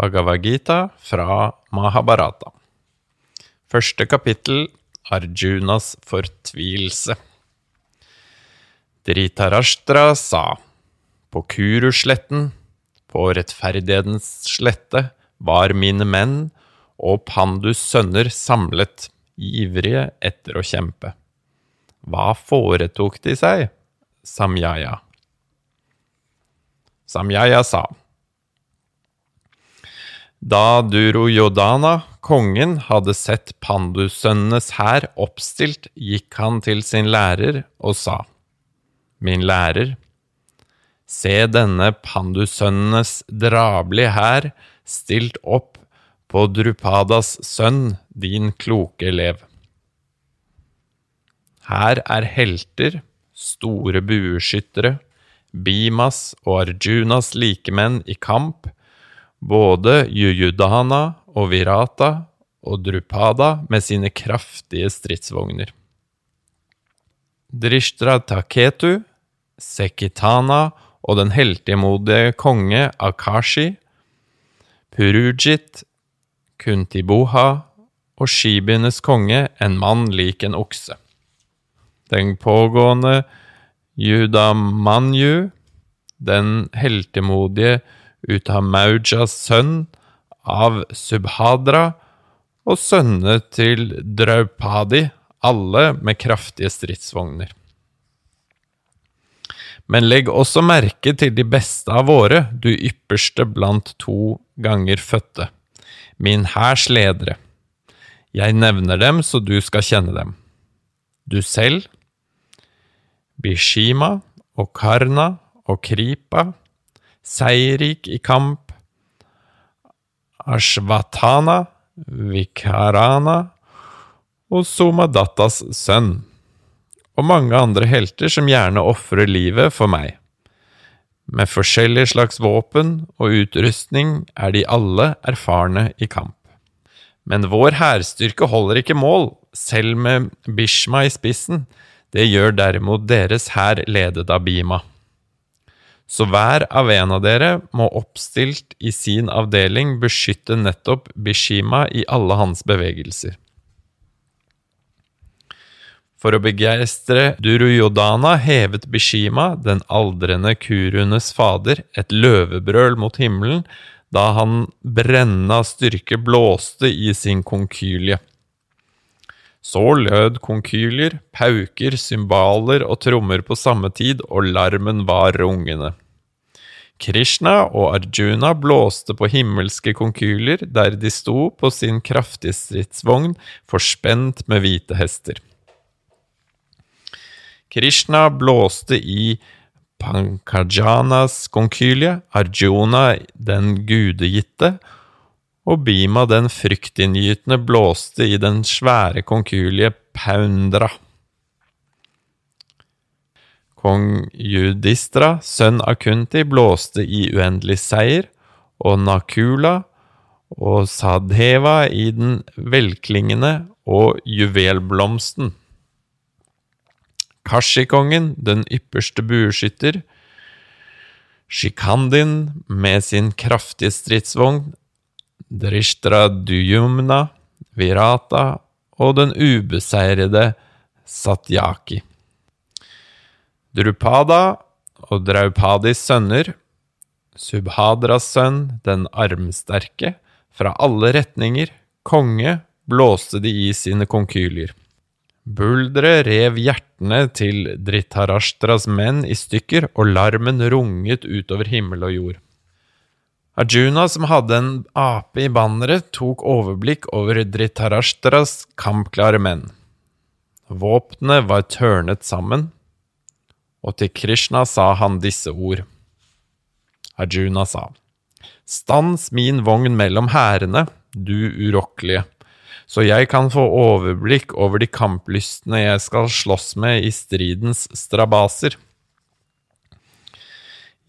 Bhagavad Gita fra Mahabharata. Første kapittel Arjunas fortvilelse. Dritarashtra sa, på Kurusletten, på rettferdighetens slette, var mine menn og Pandus sønner samlet, ivrige etter å kjempe. Hva foretok de seg? Samyaya? Samyaya sa, da Durojodana, kongen, hadde sett pandusønnenes hær oppstilt, gikk han til sin lærer og sa, Min lærer, se denne pandusønnenes drabelige hær stilt opp på Drupadas sønn, din kloke elev. Her er helter, store bueskyttere, Bimas og Arjunas likemenn i kamp, både Jujudahana og Virata og Drupada med sine kraftige stridsvogner. Drishtra Taketu, Sekitana og den heltemodige konge Akashi, Purujit, Kuntiboha og skibyenes konge, en mann lik en okse. Den pågående Judamanyu, den heltemodige Utamaujas sønn av Subhadra, og sønnene til Draupadi, alle med kraftige stridsvogner. Men legg også merke til de beste av våre, du ypperste blant to ganger fødte, min hærs ledere. Jeg nevner dem så du skal kjenne dem. Du selv, Bishima og Karna og Kripa, seierrik i kamp, Ashvatana, Vikarana og Somadattas sønn, og mange andre helter som gjerne ofrer livet for meg. Med forskjellige slags våpen og utrustning er de alle erfarne i kamp. Men vår hærstyrke holder ikke mål, selv med Bishma i spissen, det gjør derimot deres hær ledet av Bima. Så hver av en av dere må oppstilt i sin avdeling beskytte nettopp Bishima i alle hans bevegelser. For å begeistre Duruyodana hevet Bishima, den aldrende Kurunes fader, et løvebrøl mot himmelen da han brennende av styrke blåste i sin konkylie. Så lød konkylier, pauker, cymbaler og trommer på samme tid, og larmen var rungende. Krishna og Arjuna blåste på himmelske konkuler der de sto på sin kraftige stridsvogn, forspent med hvite hester. Krishna blåste i Pankajanas konkylie, Arjuna den gudegitte, og Bima den fryktinngytende blåste i den svære konkylie Paundra. Kong Judistra, sønn av Kunti, blåste i uendelig seier, og Nakula og Sadheva i den velklingende og juvelblomsten. Kashikongen, den ypperste bueskytter, Shikandin med sin kraftige stridsvogn, Drishtra Duyumna, Virata og den ubeseirede Satyaki. Drupada og Draupadis sønner, Subhadras sønn, den armsterke, fra alle retninger, konge, blåste de i sine konkylier. Buldre rev hjertene til Dritarashtras menn i stykker, og larmen runget utover himmel og jord. Arjuna, som hadde en ape i banneret, tok overblikk over Dritarashtras kampklare menn. Våpnene var tørnet sammen, og til Krishna sa han disse ord. Arjuna sa, Stans min vogn mellom hærene, du urokkelige, så jeg kan få overblikk over de kamplystne jeg skal slåss med i stridens strabaser.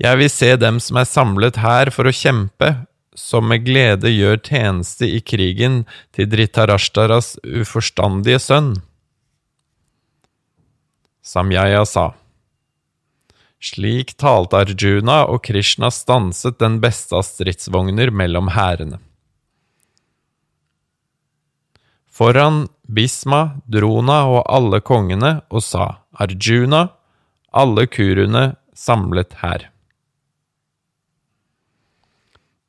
Jeg vil se dem som er samlet her for å kjempe, som med glede gjør tjeneste i krigen til Dritarashtaras uforstandige sønn. Samjaya sa. Slik talte Arjuna, og Krishna stanset den beste av stridsvogner mellom hærene. Foran Bisma, Drona og alle kongene og sa, Arjuna, alle kuruene samlet her.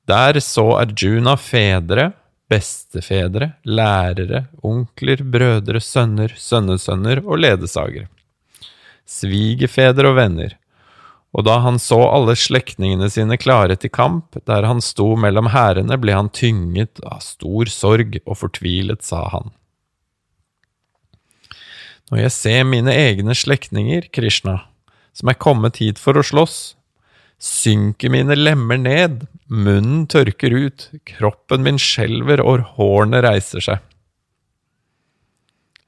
Der så Arjuna fedre, bestefedre, lærere, onkler, brødre, sønner, sønnesønner og ledsagere, svigerfedre og venner, og da han så alle slektningene sine klare til kamp, der han sto mellom hærene, ble han tynget av stor sorg, og fortvilet sa han. Når jeg ser mine egne slektninger, Krishna, som er kommet hit for å slåss, synker mine lemmer ned, munnen tørker ut, kroppen min skjelver og hårene reiser seg.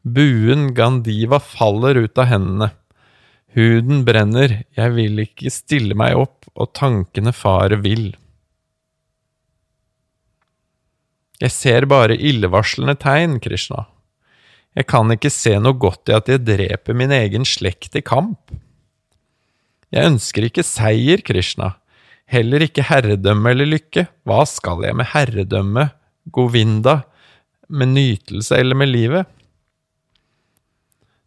Buen Gandiva faller ut av hendene. Huden brenner, jeg vil ikke stille meg opp, og tankene farer vill. Jeg ser bare illevarslende tegn, Krishna. Jeg kan ikke se noe godt i at jeg dreper min egen slekt i kamp. Jeg ønsker ikke seier, Krishna, heller ikke herredømme eller lykke. Hva skal jeg med herredømme, Govinda, med nytelse eller med livet?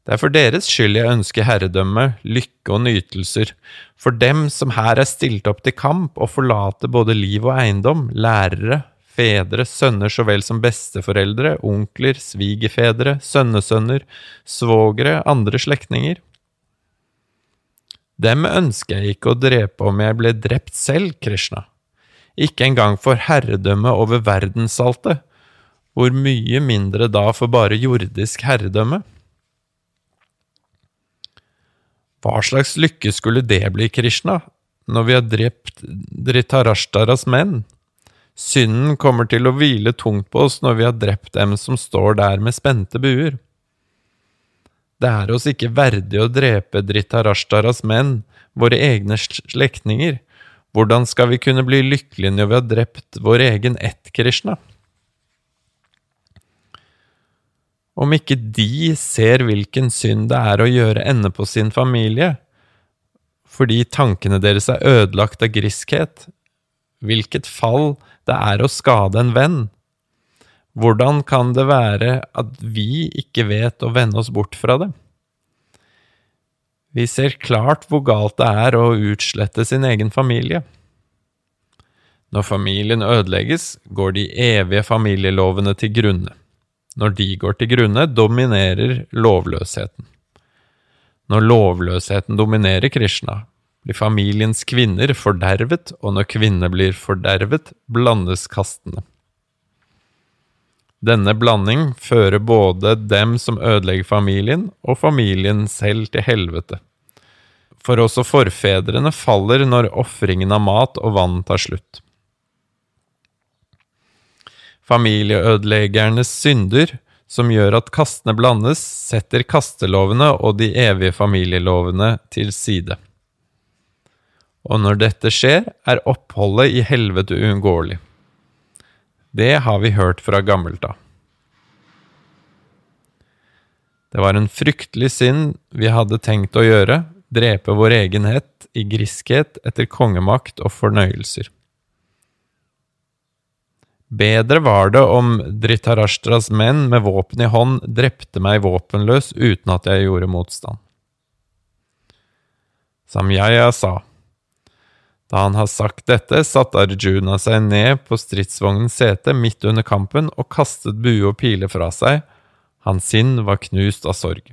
Det er for deres skyld jeg ønsker herredømme, lykke og nytelser, for dem som her er stilt opp til kamp og forlater både liv og eiendom, lærere, fedre, sønner så vel som besteforeldre, onkler, svigerfedre, sønnesønner, svogere, andre slektninger. Dem ønsker jeg ikke å drepe om jeg ble drept selv, Krishna. Ikke engang for herredømme over verdenssaltet, hvor mye mindre da for bare jordisk herredømme. Hva slags lykke skulle det bli, Krishna, når vi har drept Dhritarashtaras menn? Synden kommer til å hvile tungt på oss når vi har drept dem som står der med spente buer. Det er oss ikke verdig å drepe Dhritarashtaras menn, våre egne slektninger. Hvordan skal vi kunne bli lykkelige når vi har drept vår egen ett, Krishna? Om ikke de ser hvilken synd det er å gjøre ende på sin familie, fordi tankene deres er ødelagt av griskhet, hvilket fall det er å skade en venn. Hvordan kan det være at vi ikke vet å vende oss bort fra det? Vi ser klart hvor galt det er å utslette sin egen familie. Når familien ødelegges, går de evige familielovene til grunne. Når de går til grunne, dominerer lovløsheten. Når lovløsheten dominerer Krishna, blir familiens kvinner fordervet, og når kvinner blir fordervet, blandes kastene. Denne blanding fører både dem som ødelegger familien, og familien selv til helvete. For også forfedrene faller når ofringen av mat og vann tar slutt. Familieødeleggernes synder, som gjør at kastene blandes, setter kastelovene og de evige familielovene til side. Og når dette skjer, er oppholdet i helvete uunngåelig. Det har vi hørt fra gammelt av. Det var en fryktelig synd vi hadde tenkt å gjøre, drepe vår egenhet i griskhet etter kongemakt og fornøyelser. Bedre var det om Dritarashtras menn med våpen i hånd drepte meg våpenløs uten at jeg gjorde motstand. Samyaya sa. Da han har sagt dette, satte Arjuna seg ned på stridsvognens sete midt under kampen og kastet bue og piler fra seg. Hans sinn var knust av sorg.